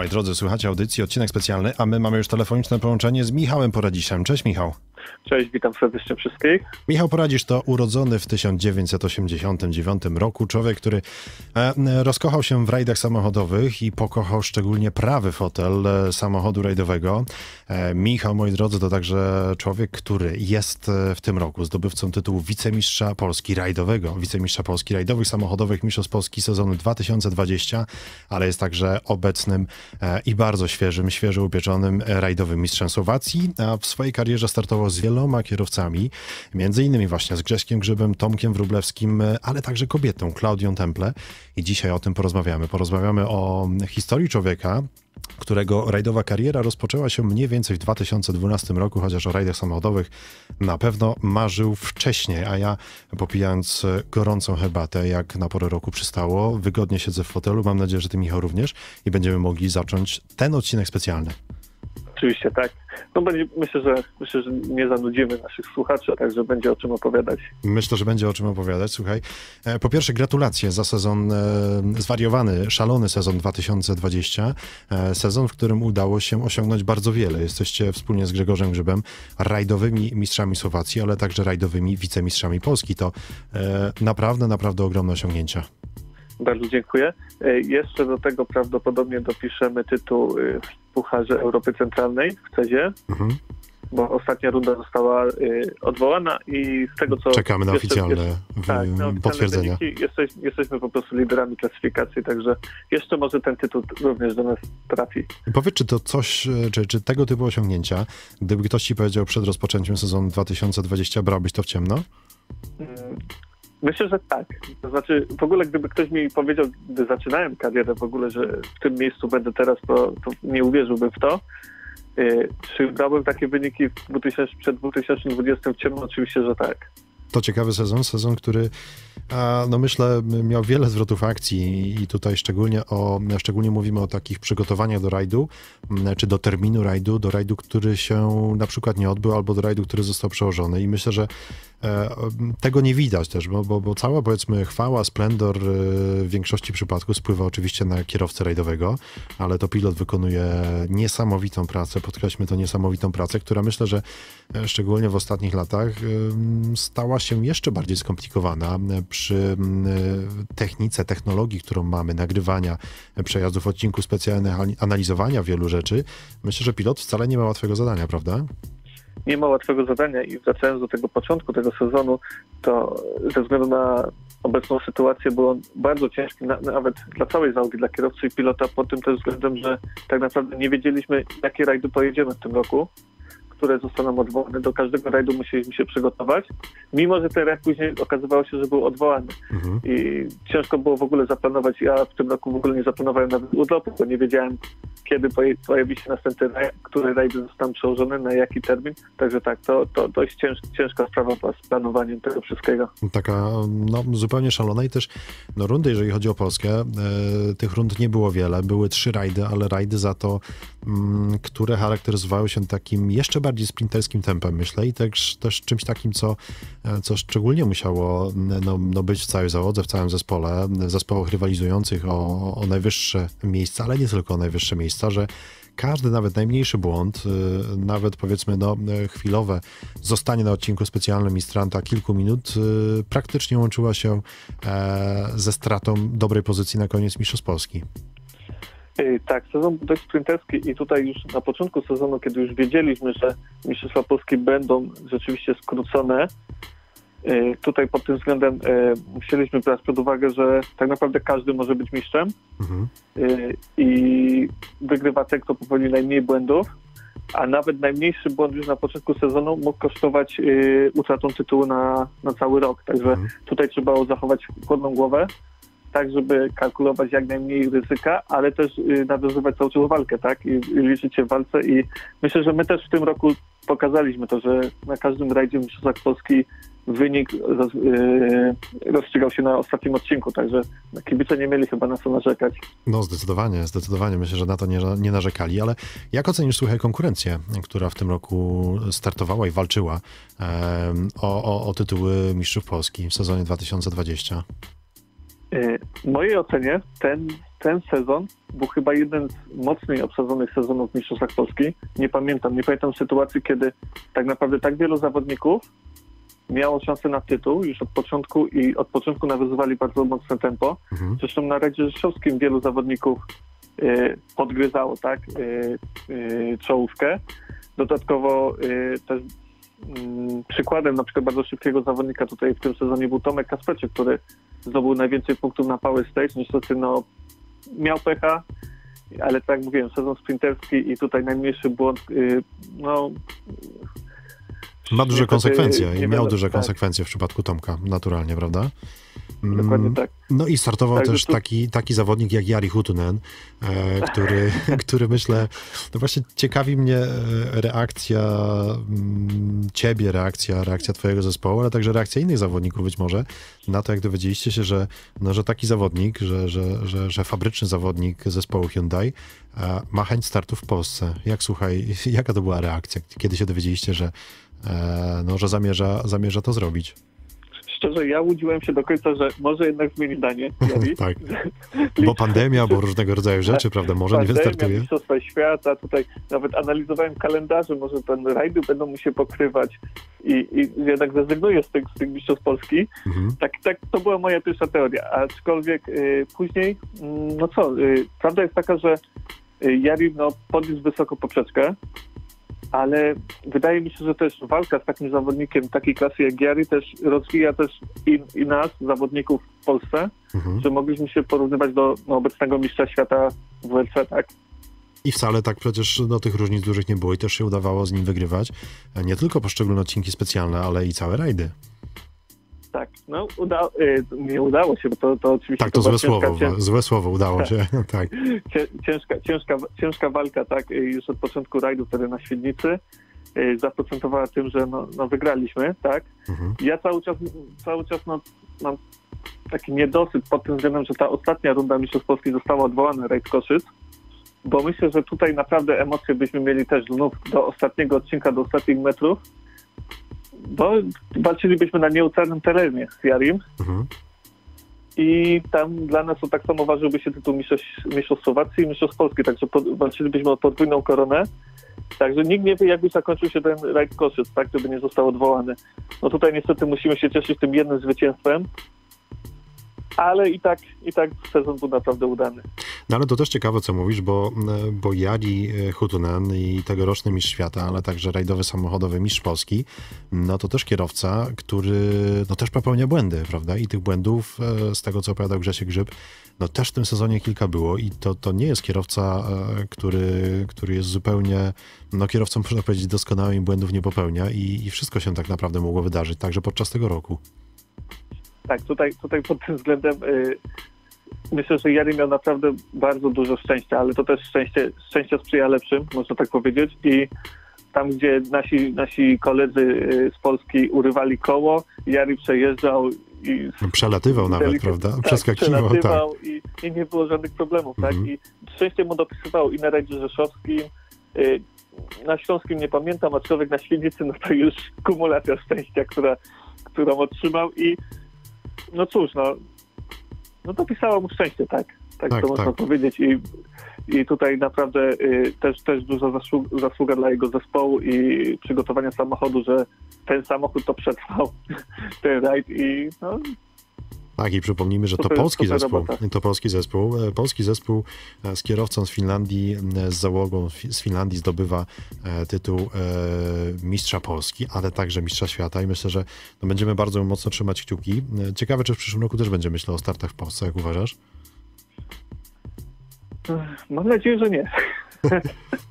Moi drodzy, słuchacie audycji, odcinek specjalny, a my mamy już telefoniczne połączenie z Michałem Poradziszem. Cześć Michał. Cześć, witam serdecznie wszystkich. Michał Poradzisz to urodzony w 1989 roku człowiek, który e, rozkochał się w rajdach samochodowych i pokochał szczególnie prawy fotel e, samochodu rajdowego. E, Michał, moi drodzy, to także człowiek, który jest w tym roku zdobywcą tytułu wicemistrza Polski rajdowego, wicemistrza Polski rajdowych samochodowych, mistrzostw Polski sezonu 2020, ale jest także obecnym i bardzo świeżym, świeżo upieczonym rajdowym mistrzem Słowacji, a w swojej karierze startował z wieloma kierowcami, między innymi właśnie z Grześkiem Grzybem, Tomkiem Wróblewskim, e, ale także kobietą, Klaudią Temple. I dzisiaj o tym porozmawiamy. Porozmawiamy o historii człowieka, którego rajdowa kariera rozpoczęła się mniej więcej w 2012 roku, chociaż o rajdach samochodowych na pewno marzył wcześniej, a ja popijając gorącą herbatę, jak na porę roku przystało, wygodnie siedzę w fotelu, mam nadzieję, że ty Michał również i będziemy mogli zacząć ten odcinek specjalny. Oczywiście tak. No będzie, myślę, że myślę, że nie zanudzimy naszych słuchaczy, także będzie o czym opowiadać. Myślę, że będzie o czym opowiadać. Słuchaj, e, po pierwsze gratulacje za sezon e, zwariowany, szalony sezon 2020. E, sezon, w którym udało się osiągnąć bardzo wiele. Jesteście wspólnie z Grzegorzem Grzybem rajdowymi mistrzami Słowacji, ale także rajdowymi wicemistrzami Polski. To naprawdę, naprawdę ogromne osiągnięcia. Bardzo dziękuję. Jeszcze do tego prawdopodobnie dopiszemy tytuł Pucharze Europy Centralnej w CEZie, Mhm. bo ostatnia runda została e, odwołana i z tego co... Czekamy na jeszcze- oficjalne jeszcze- tak, na oficjalne potwierdzenia. wyniki. Jesteś, jesteśmy po prostu liderami klasyfikacji, także jeszcze może ten tytuł również do nas trafi. Powiedz, czy to coś, e, czy, czy tego typu osiągnięcia, gdyby ktoś ci powiedział przed rozpoczęciem sezonu 2020, brałbyś to w ciemno? Myślę, że tak. To znaczy, w ogóle gdyby ktoś mi powiedział, gdy zaczynałem karierę w ogóle, że w tym miejscu będę teraz, to, to nie uwierzyłbym w to. Yy, Czy brałbym takie wyniki w 2000, przed 2020 w ciemno? Oczywiście, że tak. To ciekawy sezon, sezon, który no myślę miał wiele zwrotów akcji i tutaj szczególnie o, szczególnie mówimy o takich przygotowaniach do rajdu, czy do terminu rajdu, do rajdu, który się na przykład nie odbył, albo do rajdu, który został przełożony i myślę, że tego nie widać też, bo, bo, bo cała powiedzmy chwała, splendor e, w większości przypadków spływa oczywiście na kierowcę rajdowego, ale to pilot wykonuje niesamowitą pracę, podkreślmy to niesamowitą pracę, która myślę, że e, szczególnie w ostatnich latach stała się jeszcze bardziej skomplikowana e, przy e, technice, technologii, którą mamy, nagrywania e, przejazdów, odcinków specjalnych, ani- analizowania wielu rzeczy. Myślę, że pilot wcale nie ma łatwego zadania, prawda? Nie ma łatwego zadania i wracając do tego początku tego sezonu, to ze względu na obecną sytuację był on bardzo ciężki, na, nawet dla całej załogi, dla kierowcy i pilota, pod tym też względem, że tak naprawdę nie wiedzieliśmy, jakie rajdy pojedziemy w tym roku, które zostaną odwołane. Do każdego rajdu musieliśmy się przygotować, mimo że ten rajd później okazywało się, że był odwołany. Mhm. I ciężko było w ogóle zaplanować. Ja w tym roku w ogóle nie zaplanowałem nawet urlopu, bo nie wiedziałem, kiedy pojawi się następny rajd, który rajdy zostaną przełożone, na jaki termin. Także tak, to, to dość cięż, ciężka sprawa z planowaniem tego wszystkiego. Taka no, zupełnie szalona i też no, rundy, jeżeli chodzi o Polskę, e, tych rund nie było wiele. Były trzy rajdy, ale rajdy za to, które charakteryzowały się takim jeszcze bardziej sprinterskim tempem, myślę, i też, też czymś takim, co, e, co szczególnie musiało no, no, być w całej załodze, w całym zespole, w zespołach rywalizujących o, o najwyższe miejsca, ale nie tylko o najwyższe miejsca, że każdy, nawet najmniejszy błąd, y, nawet powiedzmy no, y, chwilowe zostanie na odcinku specjalnym i strata kilku minut, praktycznie łączyła się e, ze stratą dobrej pozycji na koniec Mistrzostw Polski. Yy, Tak, sezon był dość sprinterski i tutaj już na początku sezonu, kiedy już wiedzieliśmy, że Mistrzostwa Polskie będą rzeczywiście skrócone, yy, tutaj pod tym względem musieliśmy brać pod uwagę, że tak naprawdę każdy może być mistrzem Mhm. i wygrywa ten, kto popełni najmniej błędów, a nawet najmniejszy błąd już na początku sezonu mógł kosztować utratą tytułu na, na cały rok. Także Mhm. tutaj trzeba było zachować chłodną głowę, tak żeby kalkulować jak najmniej ryzyka, ale też y, nawiązywać cały czas walkę, tak? I, liczyć się w walce i myślę, że my też w tym roku pokazaliśmy to, że na każdym rajdzie w Mistrzostwach Polski wynik y, rozstrzygał się na ostatnim odcinku, także kibice nie mieli chyba na co narzekać. No zdecydowanie, zdecydowanie. Myślę, że na to nie, nie narzekali, ale jak ocenisz, słuchaj, konkurencję, która w tym roku startowała i walczyła o, o, o tytuły Mistrzów Polski w sezonie 2020? Y, w mojej ocenie ten, ten sezon był chyba jeden z mocniej obsadzonych sezonów w Mistrzostwach Polski. Nie pamiętam, nie pamiętam sytuacji, kiedy tak naprawdę tak wielu zawodników miało szansę na tytuł już od początku i od początku nawiązywali bardzo mocne tempo. Mhm. Zresztą na Radzie Rzeszowskim wielu zawodników y, podgryzało tak y, y, czołówkę. Dodatkowo y, też mm, przykładem na przykład bardzo szybkiego zawodnika tutaj w tym sezonie był Tomek Kaspreczek, który zdobył najwięcej punktów na Power Stage. Niestety no, miał pecha, ale tak jak mówiłem, sezon sprinterski i tutaj najmniejszy błąd, y, no... Ma duże niestety konsekwencje i miał duże tak, konsekwencje w przypadku Tomka, naturalnie, prawda? Mm, Dokładnie tak. No i startował Także też tu- taki, taki zawodnik jak Jari Hutunen, e, który, który myślę, no właśnie ciekawi mnie e, reakcja mm, ciebie, reakcja, reakcja twojego zespołu, ale także reakcja innych zawodników być może na to, jak dowiedzieliście się, że, no, że taki zawodnik, że, że, że, że fabryczny zawodnik zespołu Hyundai e, ma chęć startu w Polsce. Jak słuchaj, jaka to była reakcja, kiedy się dowiedzieliście, że, no, że zamierza, zamierza to zrobić? Szczerze, ja łudziłem się do końca, że może jednak zmieni zdanie. Tak. Bo pandemia, bo różnego rodzaju rzeczy, prawda? Może nie Pandemia, wystartuje. Mistrzostwa Świata, tutaj nawet analizowałem kalendarze, może ten rajdy będą mu się pokrywać i, i jednak zrezygnuję z tych, z tych mistrzostw Polski. Mhm. Tak, tak, to była moja pierwsza teoria, aczkolwiek y, później, mm, no co, y, prawda jest taka, że y, Jari no, podniósł wysoko poprzeczkę, ale wydaje mi się, że też walka z takim zawodnikiem takiej klasy jak Jari też rozwija też i, i nas, zawodników w Polsce, Mhm. że mogliśmy się porównywać do no, obecnego mistrza świata w WRC, tak? I wcale tak przecież no, tych różnic dużych nie było i też się udawało z nim wygrywać. E, Nie tylko poszczególne odcinki specjalne, ale i całe rajdy. Tak, no uda, y, nie udało się, bo to, to oczywiście Tak, to była złe słowo, ciężka, złe słowo udało się. tak. cię- ciężka, ciężka, ciężka walka, tak, y, już od początku rajdu wtedy na Świdnicy. y, Zaprocentowała tym, że no, no wygraliśmy, tak. Mhm. Ja cały czas, cały czas no, mam taki niedosyt pod tym względem, że ta ostatnia runda Mistrzostw Polski została odwołana, rajd Koszyc, bo myślę, że tutaj naprawdę emocje byśmy mieli też znów do ostatniego odcinka, do ostatnich metrów, bo walczylibyśmy na nieucalnym terenie z Jarim Mhm. i tam dla nas to tak samo ważyłby się tytuł mistrzostw, mistrzostw Słowacji i mistrzostw Polski, także pod, walczylibyśmy o podwójną koronę. Także nikt nie wie, jakby zakończył się ten rajd Koszyc, tak, żeby nie został odwołany. No tutaj niestety musimy się cieszyć tym jednym zwycięstwem, ale i tak, i tak sezon był naprawdę udany. No ale to też ciekawe, co mówisz, bo, e, bo Jari e, Hutunen i tegoroczny mistrz świata, ale także rajdowy samochodowy mistrz Polski, no to też kierowca, który no też popełnia błędy, prawda? I tych błędów, e, z tego co opowiadał Grzesiek Grzyb, no też w tym sezonie kilka było i to, to nie jest kierowca, który, który jest zupełnie, no kierowcą można powiedzieć doskonałym błędów nie popełnia i, i wszystko się tak naprawdę mogło wydarzyć, także podczas tego roku. Tak, tutaj, tutaj pod tym względem y, myślę, że Jari miał naprawdę bardzo dużo szczęścia, ale to też szczęście, szczęście sprzyja lepszym, można tak powiedzieć. I tam, gdzie nasi, nasi koledzy y, z Polski urywali koło, Jari przejeżdżał i No, Przelatywał nawet, prawda? tak, Przeskakiwał, tak. przelatywał i, i nie było żadnych problemów, tak? Mhm. I szczęście mu dopisywało i na rajdzie rzeszowskim, y, na Śląskim nie pamiętam, aczkolwiek na Świdnicy, no to już kumulacja szczęścia, która, którą otrzymał i no cóż, no, no dopisało mu szczęście, tak? Tak, Tak, to można tak. powiedzieć i, i tutaj naprawdę y, też, też duża zasługa, zasługa dla jego zespołu i przygotowania samochodu, że ten samochód to przetrwał ten rajd i no, Tak, i przypomnijmy, że to Super- polski super zespół. robota. To polski zespół. E, Polski zespół e, z kierowcą z Finlandii, e, z załogą z Finlandii zdobywa tytuł mistrza Polski, ale także mistrza świata i myślę, że no, będziemy bardzo mocno trzymać kciuki. Ciekawe, czy w przyszłym roku też będzie myślał o startach w Polsce, jak uważasz? Mam nadzieję, że nie.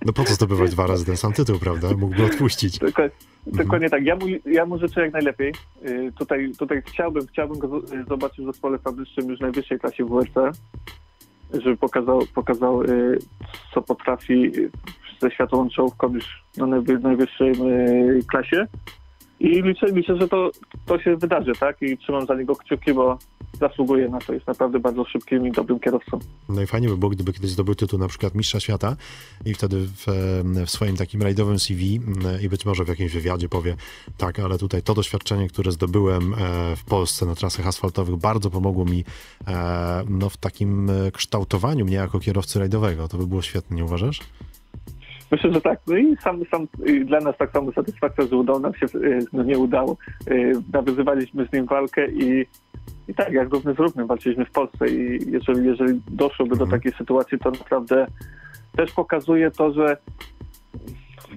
No po co zdobywać dwa razy ten sam tytuł, prawda? Mógłby odpuścić. Mhm. Dokładnie tak. Ja mu, ja mu życzę jak najlepiej. Y, tutaj, tutaj chciałbym, chciałbym go y, zobaczyć w zespole fabrycznym już najwyższej klasie WRC, żeby pokazał, pokazał y, co potrafi ze światową czołówką już na najwy, najwyższej klasie. I liczę, liczę że to, to się wydarzy, tak? I trzymam za niego kciuki, bo zasługuje na to. Jest naprawdę bardzo szybkim i dobrym kierowcą. No i fajnie by było, gdyby kiedyś zdobył tytuł na przykład Mistrza Świata i wtedy w, w swoim takim rajdowym CV i być może w jakimś wywiadzie powie, tak, ale tutaj to doświadczenie, które zdobyłem e, w Polsce na trasach asfaltowych bardzo pomogło mi e, no, w takim e, kształtowaniu mnie jako kierowcy rajdowego. To by było świetnie, nie uważasz? Myślę, że tak. No i sam, sam dla nas tak samo satysfakcja, że udało nam się, no nie udało. Nawiązywaliśmy z nim walkę i, i tak, jak równy z równym walczyliśmy w Polsce i jeżeli, jeżeli doszłoby do mhm. takiej sytuacji, to naprawdę też pokazuje to, że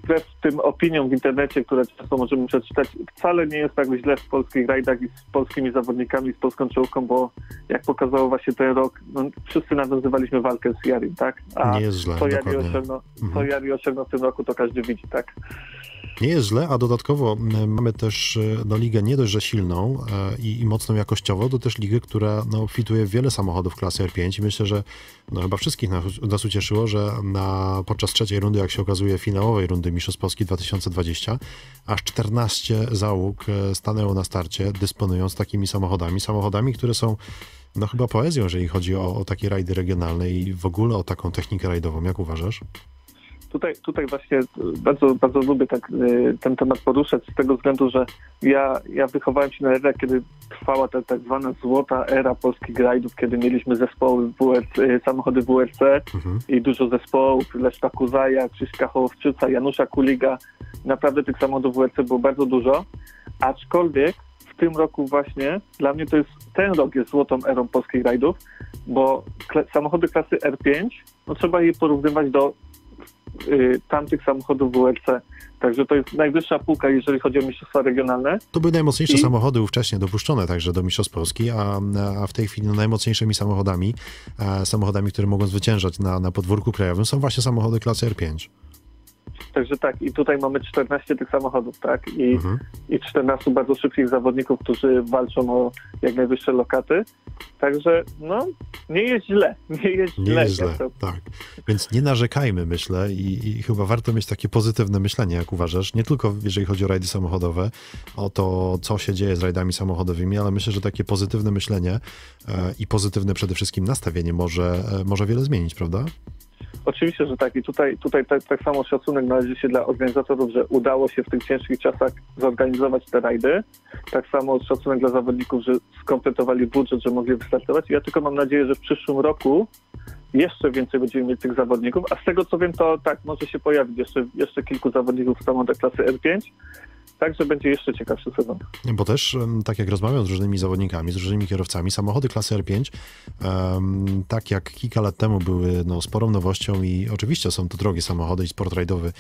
wbrew tym opiniom w internecie, które często możemy przeczytać, wcale nie jest tak źle w polskich rajdach i z polskimi zawodnikami, z polską czołką, bo jak pokazało właśnie ten rok, no, wszyscy nawiązywaliśmy walkę z Jarim, tak? A nie jest źle, co Jari, osiągnął, mhm. co Jari osiągnął w tym roku, to każdy widzi, tak? Nie jest źle, a dodatkowo mamy też e, no, ligę nie dość, że silną e, i, i, mocną jakościowo, to też ligę, która no, fituje wiele samochodów klasy R5 i myślę, że no, chyba wszystkich nas, nas ucieszyło, że na, podczas trzeciej rundy, jak się okazuje, finałowej rundy Mistrzostw Polski 2020, aż 14 załóg e, stanęło na starcie, dysponując takimi samochodami, samochodami, które są no chyba poezją, jeżeli chodzi o, o takie rajdy regionalne i w ogóle o taką technikę rajdową. Jak uważasz? Tutaj, tutaj właśnie bardzo, bardzo lubię tak, y, ten temat poruszać z tego względu, że ja, ja wychowałem się na erę, kiedy trwała ta tak zwana złota era polskich rajdów, kiedy mieliśmy zespoły WRC, y, samochody WRC mhm. i dużo zespołów, Leszka Kuzaja, Krzyśka Hołowczyca, Janusza Kuliga. Naprawdę tych samochodów WRC było bardzo dużo, aczkolwiek w tym roku właśnie dla mnie to jest, ten rok jest złotą erą polskich rajdów, bo samochody klasy R5, no trzeba je porównywać do tamtych samochodów WRC. Także to jest najwyższa półka, jeżeli chodzi o mistrzostwa regionalne. To były najmocniejsze I... samochody ówcześnie dopuszczone także do Mistrzostw Polski, a, a w tej chwili no, najmocniejszymi samochodami, samochodami, które mogą zwyciężać na, na podwórku krajowym są właśnie samochody klasy R5. Także tak, i tutaj mamy 14 tych samochodów, tak? I, mhm. i 14 bardzo szybkich zawodników, którzy walczą o jak najwyższe lokaty. Także no, nie jest źle. Nie jest nie źle. Jest źle to... tak. Więc nie narzekajmy, myślę, i, i, chyba warto mieć takie pozytywne myślenie, jak uważasz. Nie tylko jeżeli chodzi o rajdy samochodowe, o to, co się dzieje z rajdami samochodowymi, ale myślę, że takie pozytywne myślenie e, i pozytywne przede wszystkim nastawienie może, e, może wiele zmienić, prawda? Oczywiście, że tak. I tutaj, tutaj tak, tak samo szacunek należy się dla organizatorów, że udało się w tych ciężkich czasach zorganizować te rajdy. Tak samo szacunek dla zawodników, że skompletowali budżet, że mogli wystartować. Ja tylko mam nadzieję, że w przyszłym roku jeszcze więcej będziemy mieć tych zawodników, a z tego co wiem, to tak, może się pojawić jeszcze, jeszcze kilku zawodników w samochodach klasy R5, Także będzie jeszcze ciekawszy sezon. Bo też, tak jak rozmawiam z różnymi zawodnikami, z różnymi kierowcami, samochody klasy R5, um, tak jak kilka lat temu były no, sporą nowością i oczywiście są to drogie samochody i sport rajdowy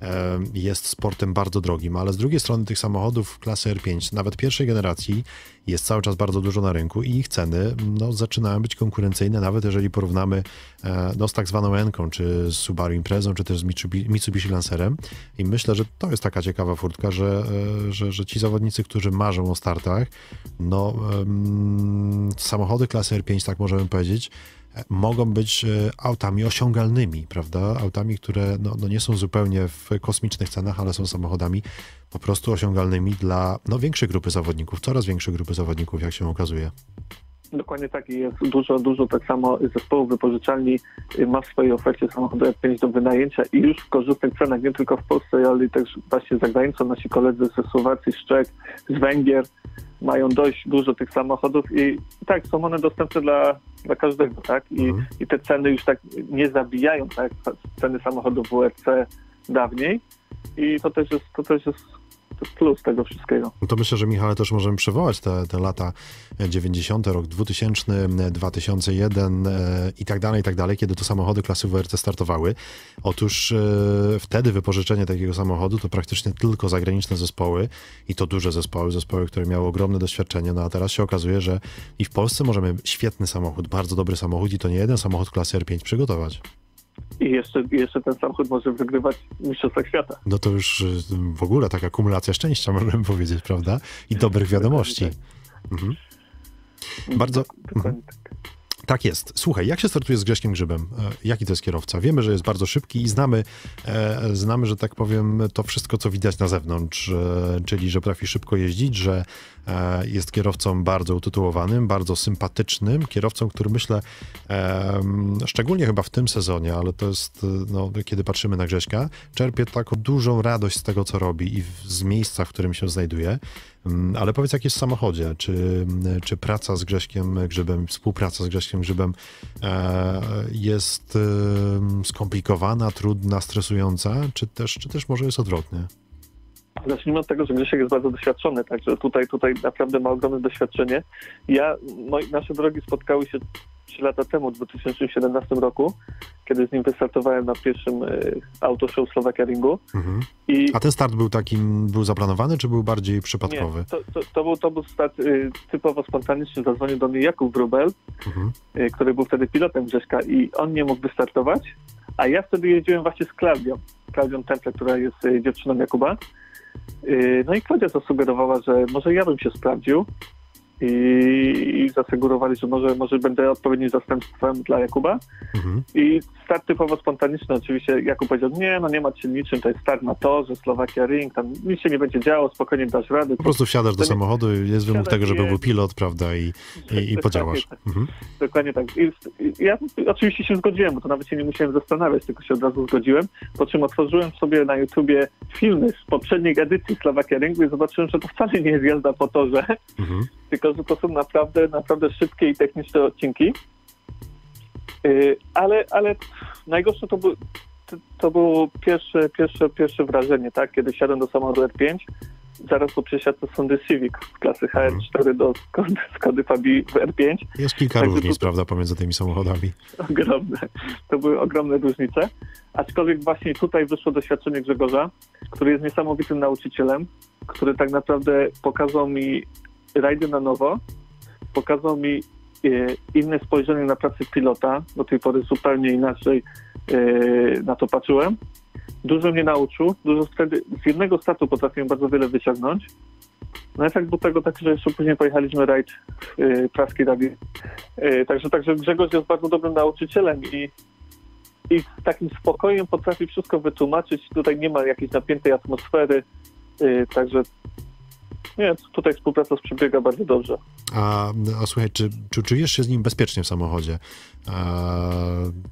um, jest sportem bardzo drogim, ale z drugiej strony tych samochodów klasy R5, nawet pierwszej generacji, jest cały czas bardzo dużo na rynku i ich ceny no, zaczynają być konkurencyjne, nawet jeżeli porównamy e, no, z tak zwaną Enką, czy z Subaru Imprezą, czy też z Mitsubishi Lancerem. I myślę, że to jest taka ciekawa furtka, że, e, że, że ci zawodnicy, którzy marzą o startach, no, samochody klasy R5, tak możemy powiedzieć, mogą być e, autami osiągalnymi, prawda? Autami, które no, no, nie są zupełnie w kosmicznych cenach, ale są samochodami po prostu osiągalnymi dla no, większej grupy zawodników, coraz większej grupy zawodników, jak się okazuje. Dokładnie tak i jest dużo, dużo tak samo zespołów wypożyczalni y, ma w swojej ofercie samochody F5 do wynajęcia i już w korzystnych cenach, nie tylko w Polsce, ale też właśnie za granicą. Nasi koledzy ze Słowacji, z Czech, z Węgier mają dość dużo tych samochodów i tak, są one dostępne dla, dla każdego, tak? I, mhm. I te ceny już tak nie zabijają, tak? Ceny samochodów WRC dawniej i to też jest, to też jest plus tego wszystkiego. No to myślę, że Michale też możemy przywołać te, te lata 90., rok 2000, 2001 e, i tak dalej, i tak dalej, kiedy to samochody klasy WRC startowały. Otóż e, wtedy wypożyczenie takiego samochodu to praktycznie tylko zagraniczne zespoły i to duże zespoły, zespoły, które miały ogromne doświadczenie, no a teraz się okazuje, że i w Polsce możemy świetny samochód, bardzo dobry samochód i to nie jeden samochód klasy R5 przygotować. I jeszcze, jeszcze ten samochód może wygrywać Mistrzostwa Świata. No to już y, w ogóle taka akumulacja szczęścia, możemy powiedzieć, prawda? I dobrych wiadomości. Mhm. Bardzo. Dokładnie tak. Jest. Słuchaj, jak się startuje z Grześkiem Grzybem? E, jaki to jest kierowca? Wiemy, że jest bardzo szybki i znamy, e, znamy, że tak powiem, to wszystko, co widać na zewnątrz, e, czyli, że potrafi szybko jeździć, że e, jest kierowcą bardzo utytułowanym, bardzo sympatycznym, kierowcą, który myślę, e, szczególnie chyba w tym sezonie, ale to jest, no, kiedy patrzymy na Grześka, czerpie taką dużą radość z tego, co robi i w, z miejsca, w którym się znajduje. Mm, Ale powiedz, jak jest w samochodzie? Czy, czy praca z Grześkiem Grzybem, współpraca z Grześkiem Grzybem e, jest e, skomplikowana, trudna, stresująca, czy też, czy też może jest odwrotnie? Zacznijmy od tego, że Grzesiek jest bardzo doświadczony, także tutaj, tutaj naprawdę ma ogromne doświadczenie. Ja, moi, nasze drogi spotkały się 3 lata temu, w 2017 roku, kiedy z nim wystartowałem na pierwszym y, autoshow Slovakia Ringu. Mhm. I A ten start był takim, był zaplanowany, czy był bardziej przypadkowy? nie, to, to, to, był, to był start y, typowo spontaniczny. Zadzwonił do mnie Jakub Wrubel, Mhm. y, który był wtedy pilotem Grześka i on nie mógł wystartować, a ja wtedy jeździłem właśnie z Klaudią, Klaudią Temple, która jest dziewczyną Jakuba. Y, No i Klaudia zasugerowała, że może ja bym się sprawdził i, i zasugerowali, że może, może będę odpowiednim zastępstwem dla Jakuba. Mhm. I start typowo spontaniczny oczywiście. Jakub powiedział, nie, no nie ma się niczym, to jest start na torze, Slovakia Ring, tam nic się nie będzie działo, spokojnie dasz rady. Po prostu wsiadasz do To samochodu i jest wymóg tego, żeby był pilot, prawda, i, i, i Dokładnie podziałasz. tak. Mhm. Dokładnie tak. I ja oczywiście się zgodziłem, bo to nawet się nie musiałem zastanawiać, tylko się od razu zgodziłem. Po czym otworzyłem sobie na YouTubie filmy z poprzedniej edycji Slovakia Ringu i zobaczyłem, że to wcale nie jest jazda po torze, Mhm. Tylko że to są naprawdę, naprawdę szybkie i techniczne odcinki. Yy, ale, ale najgorsze to, był, to, to było pierwsze, pierwsze, pierwsze wrażenie, tak? Kiedy siadłem do samochodu R5, zaraz po przesiadce Sondy Civic z klasy HR4 do Skody, Skody Fabii w R5. Jest kilka Także różnic, to- prawda, pomiędzy tymi samochodami. ogromne. To były ogromne różnice. Aczkolwiek właśnie tutaj wyszło doświadczenie Grzegorza, który jest niesamowitym nauczycielem, który tak naprawdę pokazał mi rajdy na nowo, pokazał mi e, inne spojrzenie na pracę pilota. Do tej pory zupełnie inaczej e, na to patrzyłem. Dużo mnie nauczył, dużo wtedy z jednego startu potrafiłem bardzo wiele wyciągnąć. No efekt był tego taki, że jeszcze później pojechaliśmy rajd e, praski rally E, Także, także Grzegorz jest bardzo dobrym nauczycielem i, i z takim spokojem potrafi wszystko wytłumaczyć. Tutaj nie ma jakiejś napiętej atmosfery. E, Także nie, tutaj współpraca przebiega bardzo dobrze. A, a słuchaj, czy, czy czujesz się z nim bezpiecznie w samochodzie? E,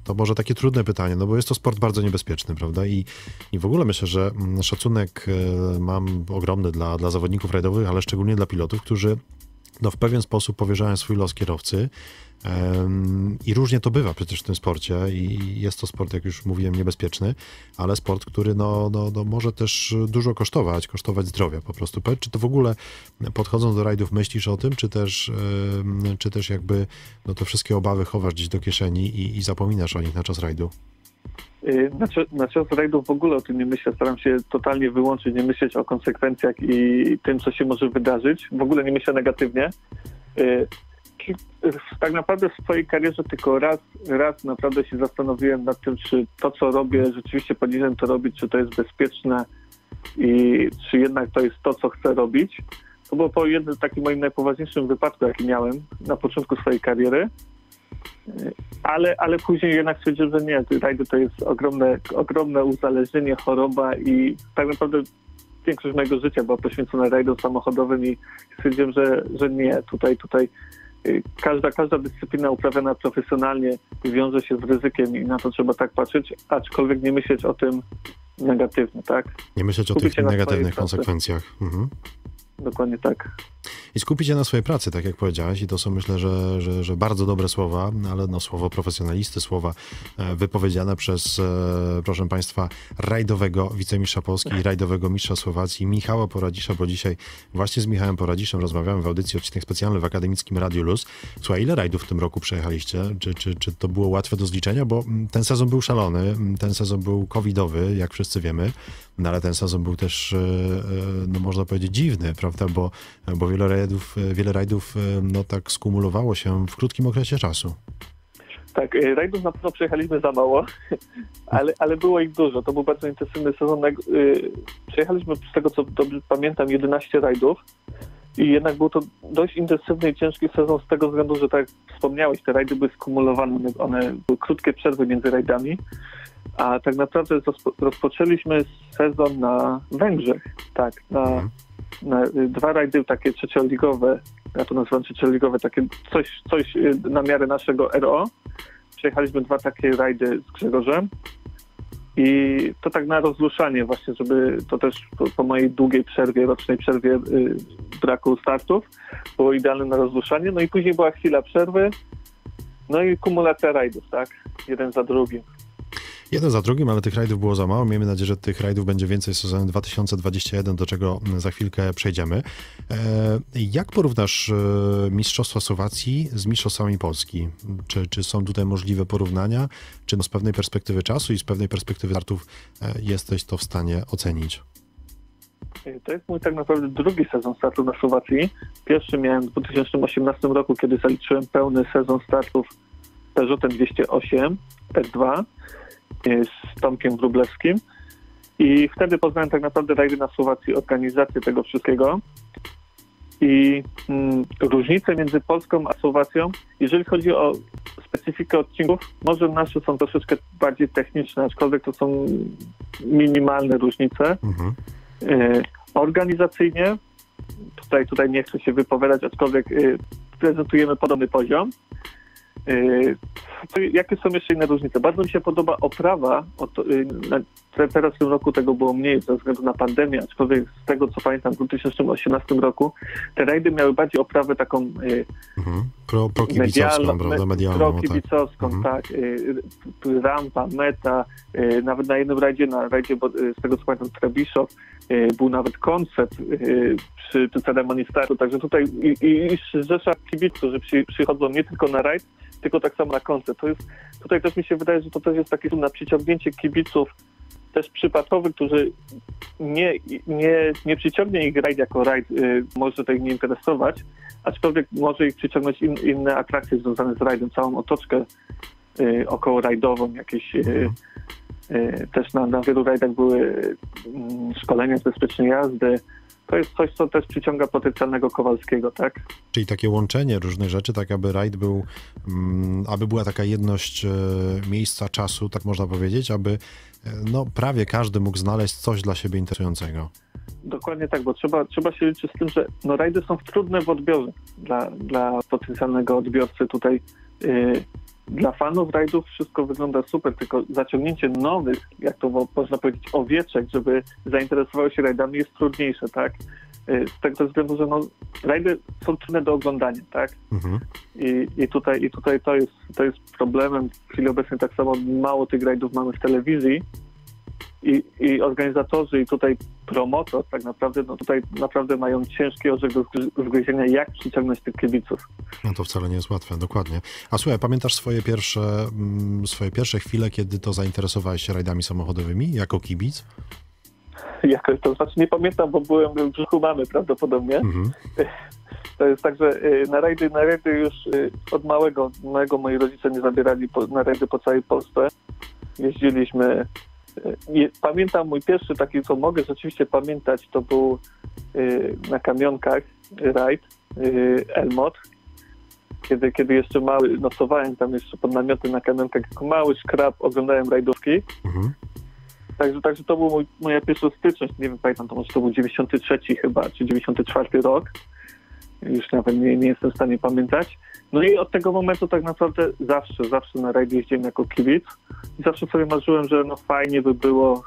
to może takie trudne pytanie, no bo jest to sport bardzo niebezpieczny, prawda? I, i w ogóle myślę, że mm, szacunek e, mam ogromny dla, dla zawodników rajdowych, ale szczególnie dla pilotów, którzy no, w pewien sposób powierzają swój los kierowcy. I różnie to bywa przecież w tym sporcie i jest to sport, jak już mówiłem, niebezpieczny, ale sport, który no, no, no może też dużo kosztować, kosztować zdrowia po prostu. Czy to w ogóle podchodząc do rajdów myślisz o tym, czy też, czy też jakby no, te wszystkie obawy chowasz gdzieś do kieszeni i, i zapominasz o nich na czas rajdu? Na, czas rajdów w ogóle o tym nie myślę. Staram się totalnie wyłączyć, nie myśleć o konsekwencjach i tym, co się może wydarzyć. W ogóle nie myślę negatywnie. Ki- Tak naprawdę w swojej karierze tylko raz, raz naprawdę się zastanowiłem nad tym, czy to, co robię, rzeczywiście powinienem to robić, czy to jest bezpieczne i czy jednak to jest to, co chcę robić. To było po jednym takim moim najpoważniejszym wypadku, jaki miałem na początku swojej kariery. Ale, ale później jednak stwierdziłem, że nie, rajdy to jest ogromne, ogromne uzależnienie, choroba i tak naprawdę większość mojego życia była poświęcona rajdom samochodowym i stwierdziłem, że, że nie, tutaj, tutaj y, każda, każda dyscyplina uprawiana profesjonalnie wiąże się z ryzykiem i na to trzeba tak patrzeć, aczkolwiek nie myśleć o tym negatywnie, tak? Nie myśleć o tych negatywnych konsekwencjach. Mhm. Dokładnie tak. I skupić się na swojej pracy, tak jak powiedziałeś, i to są myślę, że, że, że bardzo dobre słowa, ale no słowo profesjonalisty, słowa e, wypowiedziane przez, e, proszę Państwa, rajdowego wicemistrza Polski i rajdowego mistrza Słowacji Michała Poradzisza, bo dzisiaj właśnie z Michałem Poradziszem rozmawiamy w audycji odcinek specjalny w Akademickim Radiu Luz. Słuchaj, ile rajdów w tym roku przejechaliście? Czy, czy, czy to było łatwe do zliczenia? Bo mm, ten sezon był szalony, mm, ten sezon był covidowy, jak wszyscy wiemy, no ale ten sezon był też, e, no można powiedzieć, dziwny, prawda? Bo, bo wiele rajdów, e, wiele rajdów e, no tak skumulowało się w krótkim okresie czasu. Tak, y, rajdów na pewno przejechaliśmy za mało, ale, ale było ich dużo. To był bardzo intensywny sezon. Y, Przejechaliśmy z tego, co dobrze pamiętam, 11 rajdów I jednak był to dość intensywny i ciężki sezon z tego względu, że tak jak wspomniałeś, te rajdy były skumulowane, one były krótkie przerwy między rajdami, a tak naprawdę rozpoczęliśmy sezon na Węgrzech, tak, na, mhm. Na dwa rajdy takie trzecioligowe, ja to nazywam trzecioligowe, takie coś, coś na miarę naszego RO. Przejechaliśmy dwa takie rajdy z Grzegorzem i to tak na rozruszanie właśnie, żeby to też po, po mojej długiej przerwie, rocznej przerwie y, braku startów było idealne na rozruszanie. No i później była chwila przerwy, no i kumulacja rajdów, tak? Jeden za drugim. Jeden za drugim, ale tych rajdów było za mało. Miejmy nadzieję, że tych rajdów będzie więcej w sezonie 2021, do czego za chwilkę przejdziemy. E, jak porównasz e, Mistrzostwa Słowacji z Mistrzostwami Polski? Czy, czy są tutaj możliwe porównania? Czy no z pewnej perspektywy czasu i z pewnej perspektywy startów e, jesteś to w stanie ocenić? To jest mój tak naprawdę drugi sezon startu na Słowacji. Pierwszy miałem w 2018 roku, kiedy zaliczyłem pełny sezon startów Peugeotem 208 R2 z Tomkiem Wróblewskim. I wtedy poznałem tak naprawdę rajdy na Słowacji, organizację tego wszystkiego. I mm, różnice między Polską a Słowacją, jeżeli chodzi o specyfikę odcinków, może nasze są troszeczkę bardziej techniczne, aczkolwiek to są minimalne różnice. Mhm. Y, organizacyjnie, tutaj, tutaj nie chcę się wypowiadać, aczkolwiek y, prezentujemy podobny poziom. Y, jakie są jeszcze inne różnice? Bardzo mi się podoba oprawa. Y, teraz w tym roku tego było mniej ze względu na pandemię, aczkolwiek z tego co pamiętam w 2018 roku te rajdy miały bardziej oprawę taką y, mhm. pro, pro medialną, prawda? Medialną, pro tak. mhm. tak. rampa, meta, nawet na jednym rajdzie, na rajdzie z tego co pamiętam Trebiszow, był nawet koncert przy, przy ceremonii startu, także tutaj i, i, i rzesza kibiców, którzy przy, przychodzą nie tylko na rajd, tylko tak samo na koncert. To jest, tutaj też mi się wydaje, że to też jest takie na przyciągnięcie kibiców też przypadkowych, którzy nie, nie, nie przyciągnie ich rajd jako rajd, y, może to ich nie interesować, aczkolwiek może ich przyciągnąć in, inne atrakcje związane z rajdem, całą otoczkę y, około rajdową, jakieś y, y, też na, na wielu rajdach były y, szkolenia z bezpiecznej jazdy, to jest coś, co też przyciąga potencjalnego Kowalskiego, tak? Czyli takie łączenie różnych rzeczy, tak aby rajd był, mm, aby była taka jedność e, miejsca, czasu, tak można powiedzieć, aby e, no, prawie każdy mógł znaleźć coś dla siebie interesującego. Dokładnie tak, bo trzeba, trzeba się liczyć z tym, że no, rajdy są trudne w odbiorze dla, dla potencjalnego odbiorcy tutaj. Yy, dla fanów rajdów wszystko wygląda super, tylko zaciągnięcie nowych, jak to można powiedzieć, owieczek, żeby zainteresowały się rajdami jest trudniejsze, tak? Y, z tego względu, że no, rajdy są trudne do oglądania, tak? Mhm. I, I, tutaj, I tutaj to jest, to jest problemem. W chwili obecnej tak samo mało tych rajdów mamy w telewizji, i, i organizatorzy i tutaj promotor tak naprawdę, no tutaj naprawdę mają ciężki orzech do zgryzienia, jak przyciągnąć tych kibiców. No to wcale nie jest łatwe, dokładnie. A słuchaj, pamiętasz swoje pierwsze, mm, swoje pierwsze chwile, kiedy to zainteresowałeś się rajdami samochodowymi jako kibic? Jakoś to znaczy nie pamiętam, bo byłem w brzuchu mamy prawdopodobnie. Mhm. To jest tak, że y, na rajdy, na rajdy już y, od małego, małego moi rodzice nie zabierali na rajdy po całej Polsce. Jeździliśmy Pamiętam mój pierwszy taki, co mogę rzeczywiście pamiętać, to był y, na kamionkach rajd y, Elmot, kiedy, kiedy jeszcze mały, nocowałem tam jeszcze pod namiotem na kamionkach jako mały szkrab, oglądałem rajdówki. Mhm. Także, także to był mój, moja pierwsza styczność, nie wiem, pamiętam, to może to był 93 chyba, czy 94 rok. Już nawet nie, nie jestem w stanie pamiętać. No i od tego momentu tak naprawdę zawsze, zawsze na rajd jeździłem jako kibic i zawsze sobie marzyłem, że no fajnie by było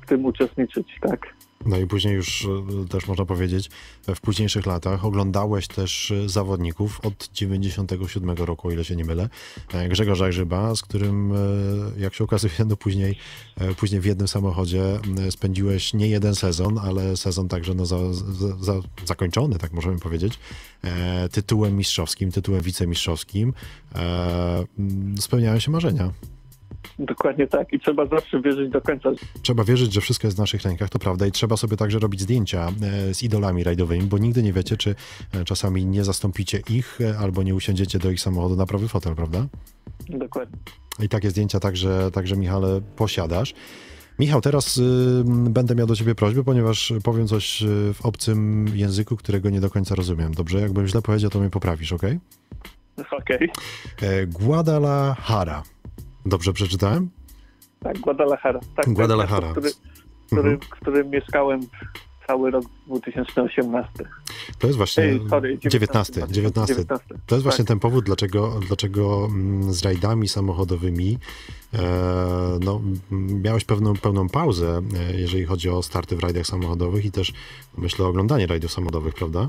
w tym uczestniczyć, tak. No i później już e, też można powiedzieć, w późniejszych latach oglądałeś też e, zawodników od 97 roku, o ile się nie mylę. E, Grzegorza Grzyba, z którym, jak się okazuje, no później, później w jednym samochodzie spędziłeś nie jeden sezon, ale sezon także no za, za, zakończony, tak możemy powiedzieć, tytułem mistrzowskim, tytułem wicemistrzowskim. Spełniają się marzenia. Dokładnie tak i trzeba zawsze wierzyć do końca. Trzeba wierzyć, że wszystko jest w naszych rękach, to prawda i trzeba sobie także robić zdjęcia e, z idolami rajdowymi, bo nigdy nie wiecie, czy e, czasami nie zastąpicie ich e, albo nie usiądziecie do ich samochodu na prawy fotel, prawda? Dokładnie. I takie zdjęcia także, także Michale, posiadasz. Michał, teraz y, będę miał do ciebie prośbę, ponieważ powiem coś y, w obcym języku, którego nie do końca rozumiem. Dobrze? Jakbym źle powiedział, to mnie poprawisz, ok? Okej. E, Guadalajara. Dobrze przeczytałem? Tak, Guadalajara. Tak, Guadalajara. Tak, miasto, który, który, Mhm. w którym mieszkałem cały rok 2018. To jest właśnie Ej, sorry, 19, 19. 19. To jest właśnie tak. ten powód, dlaczego, dlaczego mm, z rajdami samochodowymi e, no, miałeś pewną, pełną pauzę, e, jeżeli chodzi o starty w rajdach samochodowych i też myślę o oglądanie rajdów samochodowych, prawda?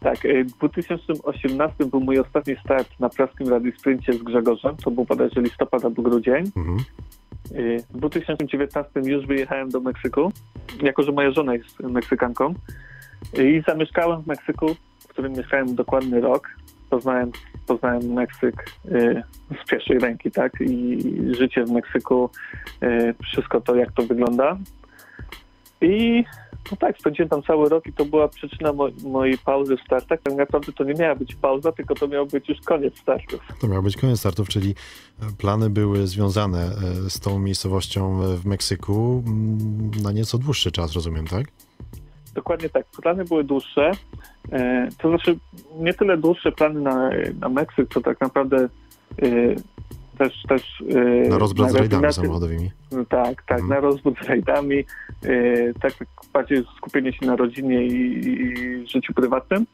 Tak, y, w 2018 był mój ostatni start na praskim Rally Sprincie z Grzegorzem. To był bodajże listopad albo grudzień. Mhm. Y, W 2019 już wyjechałem do Meksyku, jako że moja żona jest Meksykanką. Y, I zamieszkałem w Meksyku, w którym mieszkałem dokładny rok. Poznałem, poznałem Meksyk z pierwszej ręki, tak? I życie w Meksyku, wszystko to, jak to wygląda. I no tak, spędziłem tam cały rok i to była przyczyna mo- mojej pauzy w startach. Tak naprawdę to nie miała być pauza, tylko to miał być już koniec startów. To miał być koniec startów, czyli e, plany były związane e, z tą miejscowością e, w Meksyku mm, na nieco dłuższy czas, rozumiem, tak? Dokładnie tak. Plany były dłuższe. To znaczy nie tyle dłuższe plany na, na Meksyk, co tak naprawdę też... też e, Na rozbrat z rajdami samochodowymi. Tak, tak, Mhm. na rozwód z rajdami, e, tak, tak bardziej skupienie się na rodzinie i, i życiu prywatnym.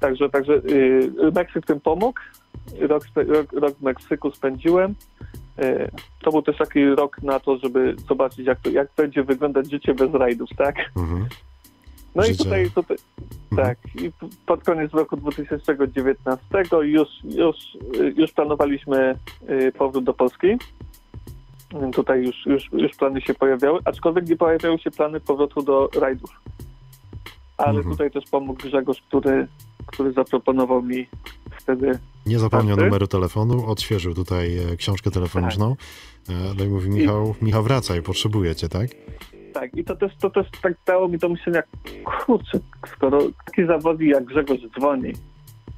Także, także e, Meksyk tym pomógł. Rok, rok, rok w Meksyku spędziłem. To był też taki rok na to, żeby zobaczyć, jak, to, jak będzie wyglądać życie bez rajdów, tak? Mhm. No i Życie- tutaj, tutaj Mhm. tak, i pod koniec roku 2019 już, już, już planowaliśmy y, powrót do Polski. Y, Tutaj już, już, już plany się pojawiały, aczkolwiek nie pojawiały się plany powrotu do rajdów. Ale Mhm. tutaj też pomógł Grzegorz, który, który zaproponował mi wtedy Nie zapomniał numeru telefonu, odświeżył tutaj e, książkę telefoniczną. Tak. E, No i mówi, Michał, Michał wracaj, potrzebuję cię, tak? Tak, i to też, to też tak dało mi do myślenia, kurczę, skoro taki zawodnik jak Grzegorz dzwoni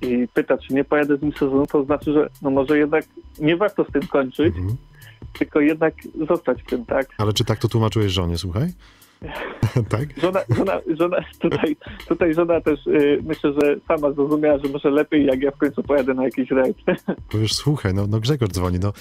i pyta, czy nie pojadę z nim sezonu, to znaczy, że no może jednak nie warto z tym kończyć, Mhm. tylko jednak zostać w tym, tak? Ale czy tak to tłumaczyłeś żonie, słuchaj? tak? Żona, żona, żona tutaj, tutaj żona też y, myślę, że sama zrozumiała, że może lepiej, jak ja w końcu pojadę na jakiś rajd. Powiesz, słuchaj, no, no Grzegorz dzwoni, no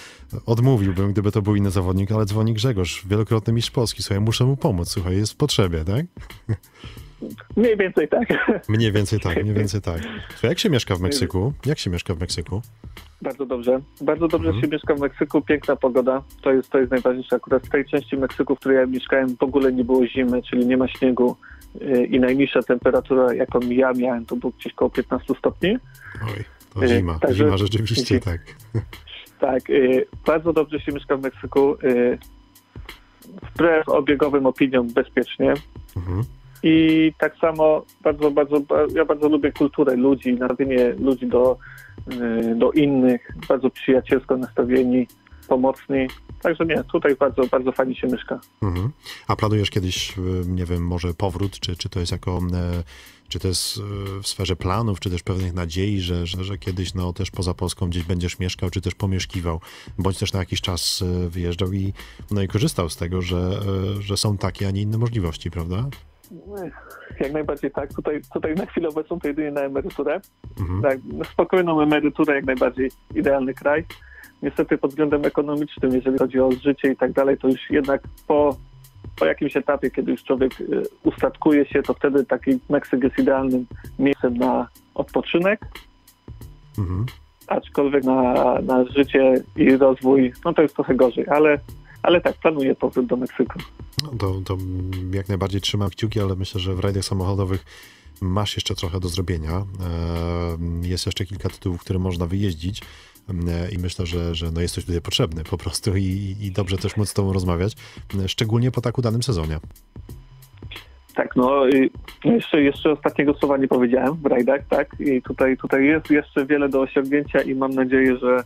odmówiłbym, gdyby to był inny zawodnik, ale dzwoni Grzegorz, wielokrotny mistrz Polski, słuchaj, muszę mu pomóc, słuchaj, jest w potrzebie, tak? Mniej więcej tak. Mniej więcej tak, mniej więcej tak. Słuchaj, jak się mieszka w Meksyku? Jak się mieszka w Meksyku? Bardzo dobrze. Bardzo dobrze Mhm. się mieszka w Meksyku. Piękna pogoda. To jest, to jest najważniejsze. Akurat w tej części Meksyku, w której ja mieszkałem, w ogóle nie było zimy, czyli nie ma śniegu. y, I najniższa temperatura, jaką ja miałem, to było gdzieś koło 15 stopni. Oj, to Y, zima, także- zima rzeczywiście, tak. Tak, y, bardzo dobrze się mieszka w Meksyku. Wbrew obiegowym opiniom bezpiecznie. Mhm. I tak samo bardzo, bardzo, ba- ja bardzo lubię kulturę ludzi, nastawienie ludzi do, do innych, bardzo przyjacielsko nastawieni, pomocni. Także nie, tutaj bardzo, bardzo fajnie się mieszka. Mhm. A planujesz kiedyś, y, nie wiem, może powrót, czy, czy to jest jako, e, czy to jest e, w sferze planów, czy też pewnych nadziei, że, że, że kiedyś no, też poza Polską gdzieś będziesz mieszkał, czy też pomieszkiwał, bądź też na jakiś czas e, wyjeżdżał i, no, i korzystał z tego, że, że są takie, a nie inne możliwości, prawda? Jak najbardziej tak. Tutaj, tutaj na chwilę obecną to jedynie na emeryturę. Mhm. Tak, na spokojną emeryturę jak najbardziej idealny kraj. Niestety pod względem ekonomicznym, jeżeli chodzi o życie i tak dalej, to już jednak po, po jakimś etapie, kiedy już człowiek y, ustatkuje się, to wtedy taki Meksyk jest idealnym miejscem na odpoczynek, Mhm. aczkolwiek na, na życie i rozwój, no to jest trochę gorzej, ale, ale tak, planuję powrót do Meksyku. No, to, to jak najbardziej trzymam kciuki, ale myślę, że w rajdach samochodowych masz jeszcze trochę do zrobienia. E, Jest jeszcze kilka tytułów, które można wyjeździć e, i myślę, że, że no jesteś tutaj potrzebny po prostu i, i dobrze też móc z tobą rozmawiać, e, szczególnie po tak udanym sezonie. Tak, no i jeszcze, jeszcze ostatniego słowa nie powiedziałem w rajdach, tak? I tutaj, tutaj jest jeszcze wiele do osiągnięcia i mam nadzieję, że,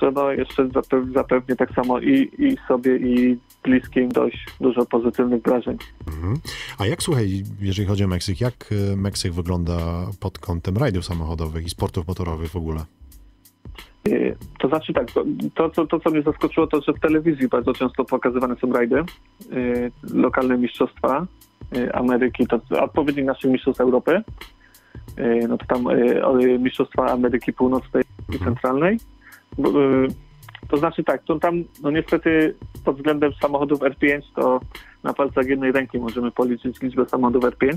że no jeszcze zapew, zapewnię tak samo i, i sobie, i bliskim dość dużo pozytywnych wrażeń. Mhm. A jak słuchaj, jeżeli chodzi o Meksyk, jak e, Meksyk wygląda pod kątem rajdów samochodowych i sportów motorowych w ogóle? Y, To znaczy tak, to, to, co, to co mnie zaskoczyło, to że w telewizji bardzo często pokazywane są rajdy, y, lokalne mistrzostwa Ameryki, to odpowiednik naszych mistrzostw Europy, no to tam mistrzostwa Ameryki Północnej i Mhm. Centralnej. Y, To znaczy tak, to tam no niestety pod względem samochodów R5 to na palcach jednej ręki możemy policzyć liczbę samochodów R5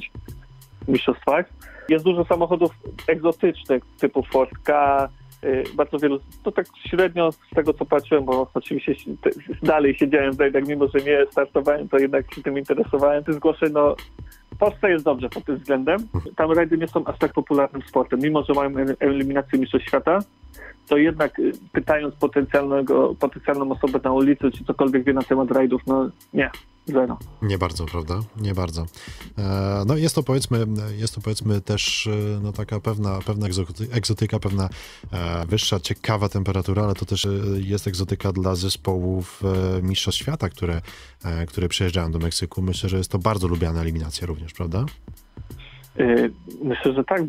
w mistrzostwach. Jest dużo samochodów egzotycznych typu Ford K, y, bardzo wielu, to tak średnio z tego co patrzyłem, bo oczywiście dalej siedziałem w rajdach, mimo że nie startowałem, to jednak się tym interesowałem. Tych zgłoszeń, no w Polsce jest dobrze pod tym względem. Tam rajdy nie są aż tak popularnym sportem, mimo że mają el- eliminację mistrzostw świata, to jednak y, pytając potencjalnego, potencjalną osobę na ulicy, czy cokolwiek wie na temat rajdów, no nie, zero. Nie bardzo, prawda? Nie bardzo. E, No jest to powiedzmy, jest to powiedzmy też e, no, taka pewna, pewna egzoty- egzotyka, pewna e, wyższa, ciekawa temperatura, ale to też e, jest egzotyka dla zespołów e, Mistrzostw Świata, które, które przyjeżdżają do Meksyku. Myślę, że jest to bardzo lubiana eliminacja również, prawda? Y, Myślę, że tak,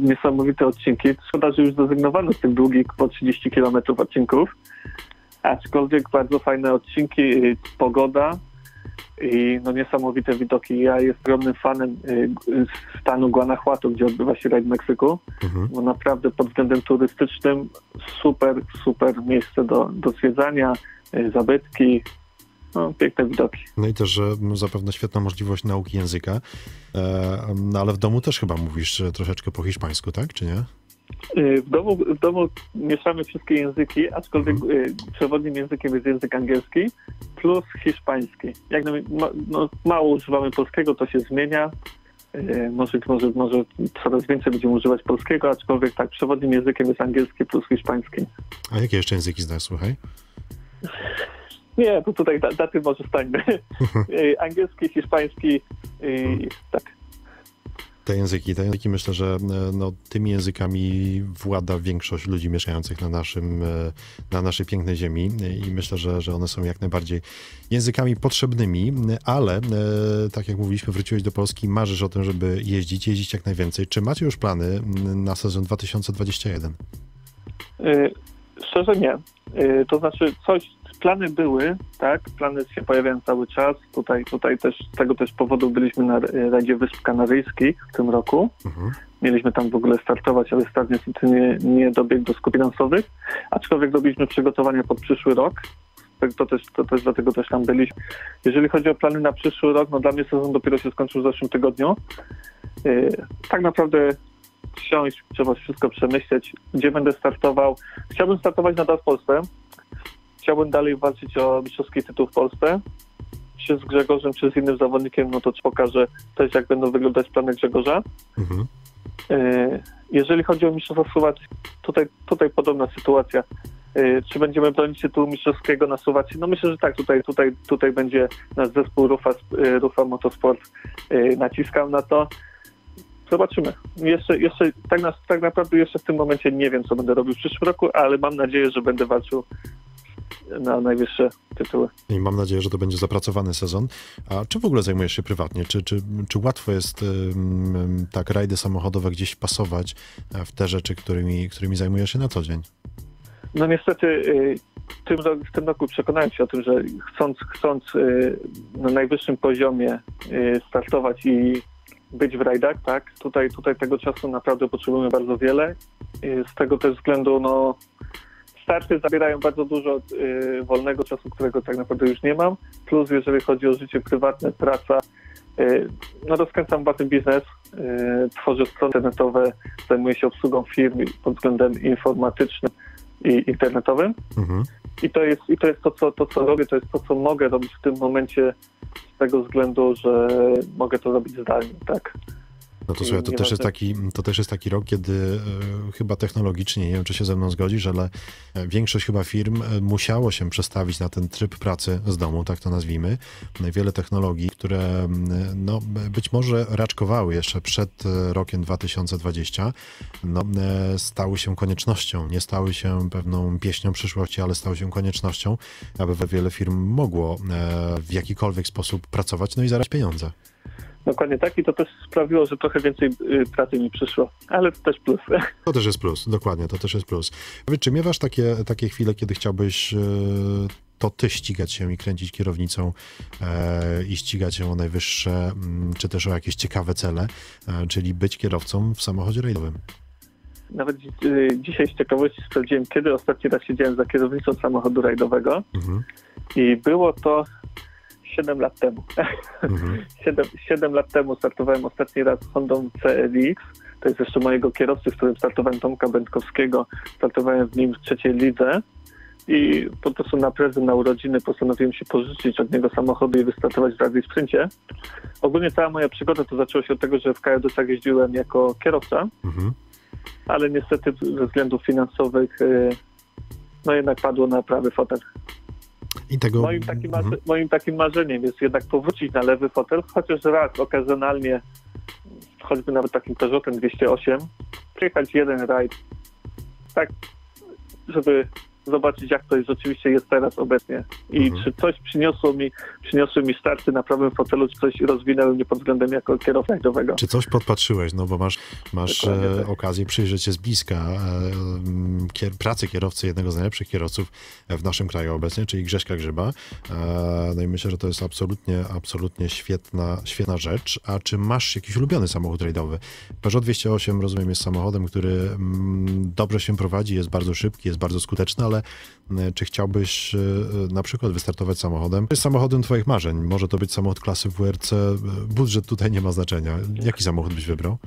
niesamowite odcinki. Szkoda, że już zrezygnowano z tych długich po 30 km odcinków, aczkolwiek bardzo fajne odcinki, y, pogoda i no niesamowite widoki. Ja jestem ogromnym fanem g- stanu Guanajuato, gdzie odbywa się rajd w Meksyku, Mhm. bo naprawdę pod względem turystycznym super, super miejsce do, do zwiedzania, zabytki, no, piękne widoki. No i też że m, zapewne świetna możliwość nauki języka, e, no ale w domu też chyba mówisz e, troszeczkę po hiszpańsku, tak, czy nie? Y, W domu, w domu mieszamy wszystkie języki, aczkolwiek y, przewodnim językiem jest język angielski plus hiszpański. Jak na, no, mało używamy polskiego, to się zmienia. Może, może, może coraz więcej będziemy używać polskiego, aczkolwiek tak, przewodnim językiem jest angielski plus hiszpański. A jakie jeszcze języki znasz, słuchaj? Nie, to tutaj da- daty może stańmy. Angielski, hiszpański, y, tak. Te języki, te języki myślę, że e, no, tymi językami włada większość ludzi mieszkających na, naszym, e, na naszej pięknej ziemi i myślę, że, że one są jak najbardziej językami potrzebnymi, ale e, tak jak mówiliśmy, wróciłeś do Polski, marzysz o tym, żeby jeździć, jeździć jak najwięcej. Czy macie już plany na sezon 2021? Y, Szczerze nie. To znaczy coś, plany były, tak, plany się pojawiają cały czas. Tutaj, tutaj też z tego też powodu byliśmy na Radzie Wysp Kanaryjskich w tym roku. Mhm. Mieliśmy tam w ogóle startować, ale start niestety nie, nie dobiegł do skupień finansowych, aczkolwiek robiliśmy przygotowania pod przyszły rok. Tak, To też, to też dlatego też tam byliśmy. Jeżeli chodzi o plany na przyszły rok, no dla mnie sezon dopiero się skończył w zeszłym tygodniu. Yy, tak naprawdę siąść, trzeba wszystko przemyśleć, gdzie będę startował. Chciałbym startować nadal w Polsce. Chciałbym dalej walczyć o mistrzowski tytuł w Polsce. Czy z Grzegorzem, czy z innym zawodnikiem, no to ci pokażę też, jak będą wyglądać plany Grzegorza. Mhm. E, Jeżeli chodzi o Mistrzostwa Słowacji, tutaj, tutaj podobna sytuacja. E, Czy będziemy bronić tytułu mistrzowskiego na Słowacji? No myślę, że tak. Tutaj, tutaj, tutaj będzie nasz zespół Rufa, e, Rufa Motorsport naciskał na to. Zobaczymy. Jeszcze, jeszcze tak, na, tak naprawdę jeszcze w tym momencie nie wiem, co będę robił w przyszłym roku, ale mam nadzieję, że będę walczył na najwyższe tytuły. I mam nadzieję, że to będzie zapracowany sezon. A czy w ogóle zajmujesz się prywatnie? Czy, czy, czy łatwo jest tak rajdy samochodowe gdzieś pasować e, w te rzeczy, którymi, którymi zajmujesz się na co dzień? No niestety y, w tym, ro- w tym roku przekonałem się o tym, że chcąc, chcąc y, na najwyższym poziomie y, startować i być w rajdach, tak, tutaj, tutaj tego czasu naprawdę potrzebujemy bardzo wiele. Y, Z tego też względu, no, starty zabierają bardzo dużo y, wolnego czasu, którego tak naprawdę już nie mam. Plus, jeżeli chodzi o życie prywatne, praca, y, no rozkręcam własny biznes, y, tworzę strony internetowe, zajmuję się obsługą firm pod względem informatycznym i internetowym. Mhm. I to jest, i to, jest to, co, to, co robię, to jest to, co mogę robić w tym momencie z tego względu, że mogę to robić zdalnie, tak. No to słuchaj, to też, jest taki, to też jest taki rok, kiedy e, chyba technologicznie, nie wiem czy się ze mną zgodzisz, ale e, większość chyba firm e, musiało się przestawić na ten tryb pracy z domu, tak to nazwijmy. Wiele technologii, które no, być może raczkowały jeszcze przed rokiem 2020, no, stały się koniecznością. Nie stały się pewną pieśnią przyszłości, ale stały się koniecznością, aby wiele firm mogło w jakikolwiek sposób pracować, no i zarabiać pieniądze. Dokładnie tak i to też sprawiło, że trochę więcej y, pracy mi przyszło, ale to też plus. To też jest plus, dokładnie, to też jest plus. Czy miewasz takie, takie chwile, kiedy chciałbyś e, to ty ścigać się i kręcić kierownicą e, i ścigać się o najwyższe, mm, czy też o jakieś ciekawe cele, e, czyli być kierowcą w samochodzie rajdowym? Nawet y, dzisiaj z ciekawości sprawdziłem, kiedy ostatni raz siedziałem za kierownicą samochodu rajdowego Mhm, i było to 7 lat temu. mhm. 7, 7 lat temu startowałem ostatni raz Hondą CLX. To jest jeszcze mojego kierowcy, z którym startowałem Tomka Będkowskiego. Startowałem w nim w trzeciej lidze i po prostu na prezent na urodziny postanowiłem się pożyczyć od niego samochody i wystartować w rally sprincie. Ogólnie cała moja przygoda to zaczęła się od tego, że w KJS jeździłem jako kierowca, Mhm. ale niestety ze względów finansowych y, no jednak padło na prawy fotel. I tego... Moim takim, mhm. moim takim marzeniem jest jednak powrócić na lewy fotel, chociaż raz okazjonalnie, choćby nawet takim Peugeotem 208, przyjechać jeden rajd, tak, żeby zobaczyć, jak to jest, rzeczywiście jest teraz obecnie i Mhm. czy coś przyniosło mi, przyniosły mi starty na prawym fotelu, czy coś rozwinęły mnie pod względem jako kierowca rajdowego. Czy coś podpatrzyłeś? No bo masz, masz e, tak. okazję przyjrzeć się z bliska e, kier, pracy kierowcy, jednego z najlepszych kierowców w naszym kraju obecnie, czyli Grześka Grzyba. E, no i myślę, że to jest absolutnie, absolutnie świetna, świetna rzecz. A czy masz jakiś ulubiony samochód rajdowy? Peugeot 208, rozumiem, jest samochodem, który mm, dobrze się prowadzi, jest bardzo szybki, jest bardzo skuteczny, ale e, czy chciałbyś e, e, na przykład wystartować samochodem? Jest samochodem twoich marzeń. Może to być samochód klasy WRC. Budżet tutaj nie ma znaczenia. Jaki samochód byś wybrał?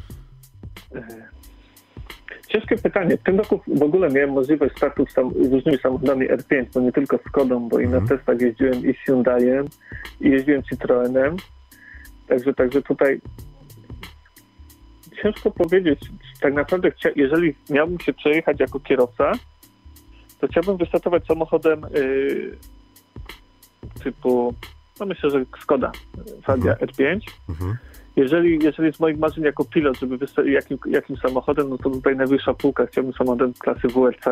Ciężkie pytanie. W tym roku w ogóle miałem możliwość startu z sam, z różnymi samochodami R5, bo nie tylko z Kodą, bo i Mhm. na testach jeździłem i z Hyundaiem, i jeździłem Citroenem. Także, także tutaj ciężko powiedzieć. Tak naprawdę, jeżeli miałbym się przejechać jako kierowca, to chciałbym wystartować samochodem yy, typu, no myślę, że Skoda Fabia R5. Mhm. Jeżeli, jeżeli z moich marzeń jako pilot, żeby wysta- jakim, jakim samochodem, no to tutaj najwyższa półka, chciałbym samochodem klasy WRC.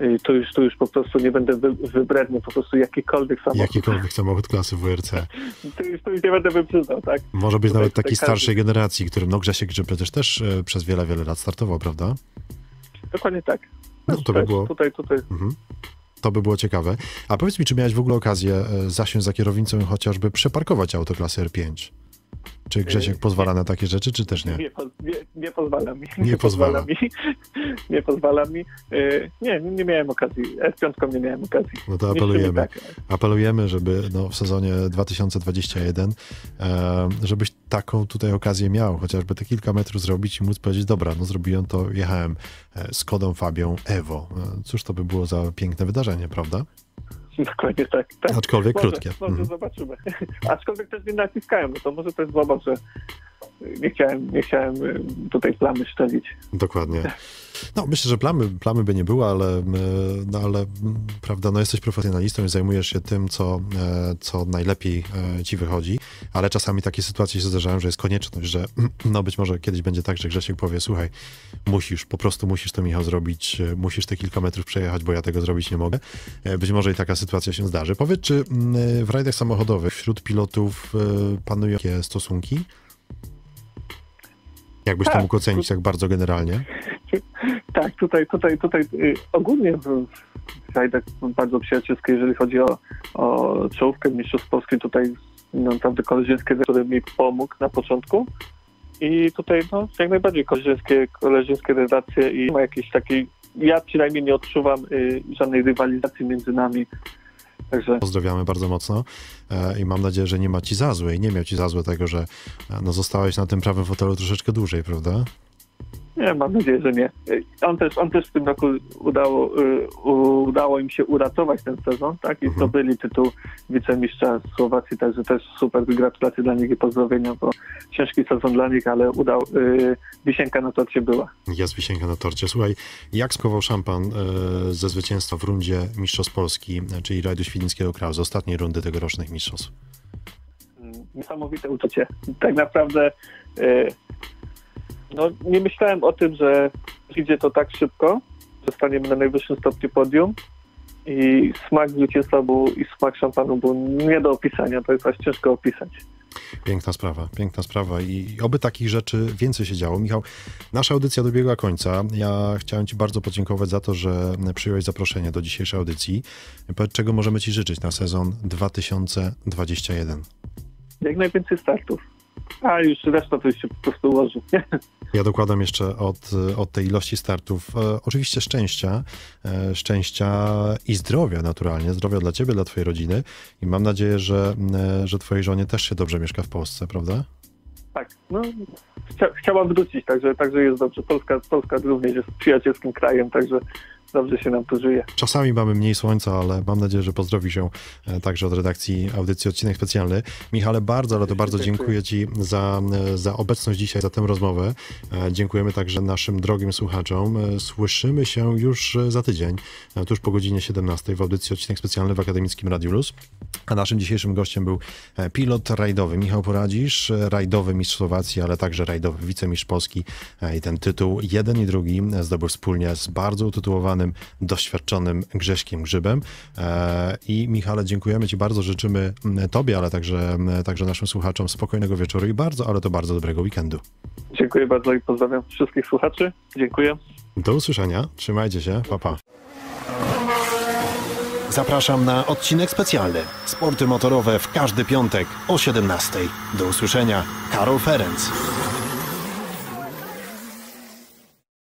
Y, Tu już, tu już po prostu nie będę wy, wybredny, po prostu jakikolwiek samochód. Jakikolwiek samochód klasy WRC. Tu już, tu już nie będę wybrzydzał, tak? Może być Tutaj- nawet takiej każdy- starszej generacji, którym no Grzesiek Grzyb przecież też e, przez wiele, wiele lat startował, prawda? By tak. No, to by Też było- Tutaj, tutaj. Mhm. To by było ciekawe. A powiedz mi, czy miałeś w ogóle okazję e, zasiąść za kierownicą chociażby przeparkować auto klasy R5? Czy Grzesiek E, pozwala na takie rzeczy, czy też nie? Nie, nie, nie pozwala mi. Nie pozwala. mi. Nie pozwala mi. Y, Nie, nie miałem okazji. S5 nie miałem okazji. No to Nie apelujemy. tak. Apelujemy, żeby no, w sezonie 2021, e, żebyś taką tutaj okazję miał, chociażby te kilka metrów zrobić i móc powiedzieć, dobra, no zrobiłem to, jechałem e, z Kodą Fabią Evo. E, Cóż to by było za piękne wydarzenie, prawda? Dokładnie tak. tak. Aczkolwiek Może, krótkie. Może Mhm. zobaczymy. Aczkolwiek też nie naciskałem, no to może to jest złamał, że nie chciałem, nie chciałem y, tutaj plamy szczelić. Dokładnie. No, myślę, że plamy, plamy by nie było, ale, e, no, ale m, prawda, no jesteś profesjonalistą i zajmujesz się tym, co, e, co najlepiej e, ci wychodzi, ale czasami takie sytuacje się zdarzają, że jest konieczność, że no być może kiedyś będzie tak, że Grzesiek powie, słuchaj, musisz, po prostu musisz to Michał zrobić, musisz te kilka metrów przejechać, bo ja tego zrobić nie mogę. Być może i taka sytuacja się zdarzy. Powiedz, czy m, w rajdach samochodowych wśród pilotów panują takie stosunki? Jakbyś to Tak. mógł ocenić tak bardzo generalnie? Tak, tutaj, tutaj, tutaj y, ogólnie w, w rajdach bardzo przyjacielskie, jeżeli chodzi o, o czołówkę Mistrzostw Polski, tutaj naprawdę koleżeńskie, który mi pomógł na początku. I tutaj no, jak najbardziej koleżeńskie, koleżeńskie relacje i ma jakiejś takiej, ja przynajmniej nie odczuwam y, żadnej rywalizacji między nami. Także Pozdrawiamy bardzo mocno e, i mam nadzieję, że nie ma ci za złe i nie miał ci za złe tego, że e, no, zostałeś na tym prawym fotelu troszeczkę dłużej, prawda? Nie, mam nadzieję, że nie. On też, on też w tym roku udało, y, udało im się uratować ten sezon, tak? I Mhm. zdobyli tytuł wicemistrza Słowacji, także też super gratulacje dla nich i pozdrowienia, bo ciężki sezon dla nich, ale udał, y, wisienka na torcie była. Jest wisienka na torcie. Słuchaj, jak skował szampan e, ze zwycięstwa w rundzie Mistrzostw Polski, czyli rajdu Świdnickiego Kraju, z ostatniej rundy tegorocznych mistrzostw? Niesamowite uczucie. Tak naprawdę y, no, nie myślałem o tym, że idzie to tak szybko, że staniemy na najwyższym stopniu podium i smak zwycięstwa był, i smak szampanu był nie do opisania, to jest aż ciężko opisać. Piękna sprawa, piękna sprawa i oby takich rzeczy więcej się działo. Michał, nasza audycja dobiegła końca. Ja chciałem Ci bardzo podziękować za to, że przyjąłeś zaproszenie do dzisiejszej audycji. Czego możemy Ci życzyć na sezon 2021? Jak najwięcej startów. A już reszta to już się po prostu ułoży. Ja dokładam jeszcze od, od tej ilości startów. E, oczywiście szczęścia, e, szczęścia i zdrowia naturalnie, zdrowia dla ciebie, dla twojej rodziny i mam nadzieję, że, e, że twojej żonie też się dobrze mieszka w Polsce, prawda? Tak, no chcia, chciałam wrócić, także, także jest dobrze. Polska, Polska również jest przyjacielskim krajem, także dobrze się nam tu żyje. Czasami mamy mniej słońca, ale mam nadzieję, że pozdrowi się e, także od redakcji audycji Odcinek Specjalny. Michale, bardzo, ale to bardzo dziękuję Ci za, e, za obecność dzisiaj, za tę rozmowę. E, dziękujemy także naszym drogim słuchaczom. Słyszymy się już za tydzień, tuż po godzinie 17 w audycji Odcinek Specjalny w Akademickim Radiu Luz. A naszym dzisiejszym gościem był pilot rajdowy Michał Poradzisz, rajdowy mistrz Słowacji, ale także rajdowy wicemistrz Polski. I ten tytuł jeden i drugi zdobył wspólnie z bardzo utytułowanym doświadczonym Grześkiem Grzybem. E, I Michale, dziękujemy Ci bardzo, życzymy Tobie, ale także, także naszym słuchaczom spokojnego wieczoru i bardzo, ale to bardzo dobrego weekendu. Dziękuję bardzo i pozdrawiam wszystkich słuchaczy. Dziękuję. Do usłyszenia. Trzymajcie się. Pa, pa. Zapraszam na odcinek specjalny. Sporty motorowe w każdy piątek o 17. Do usłyszenia. Karol Ferenc.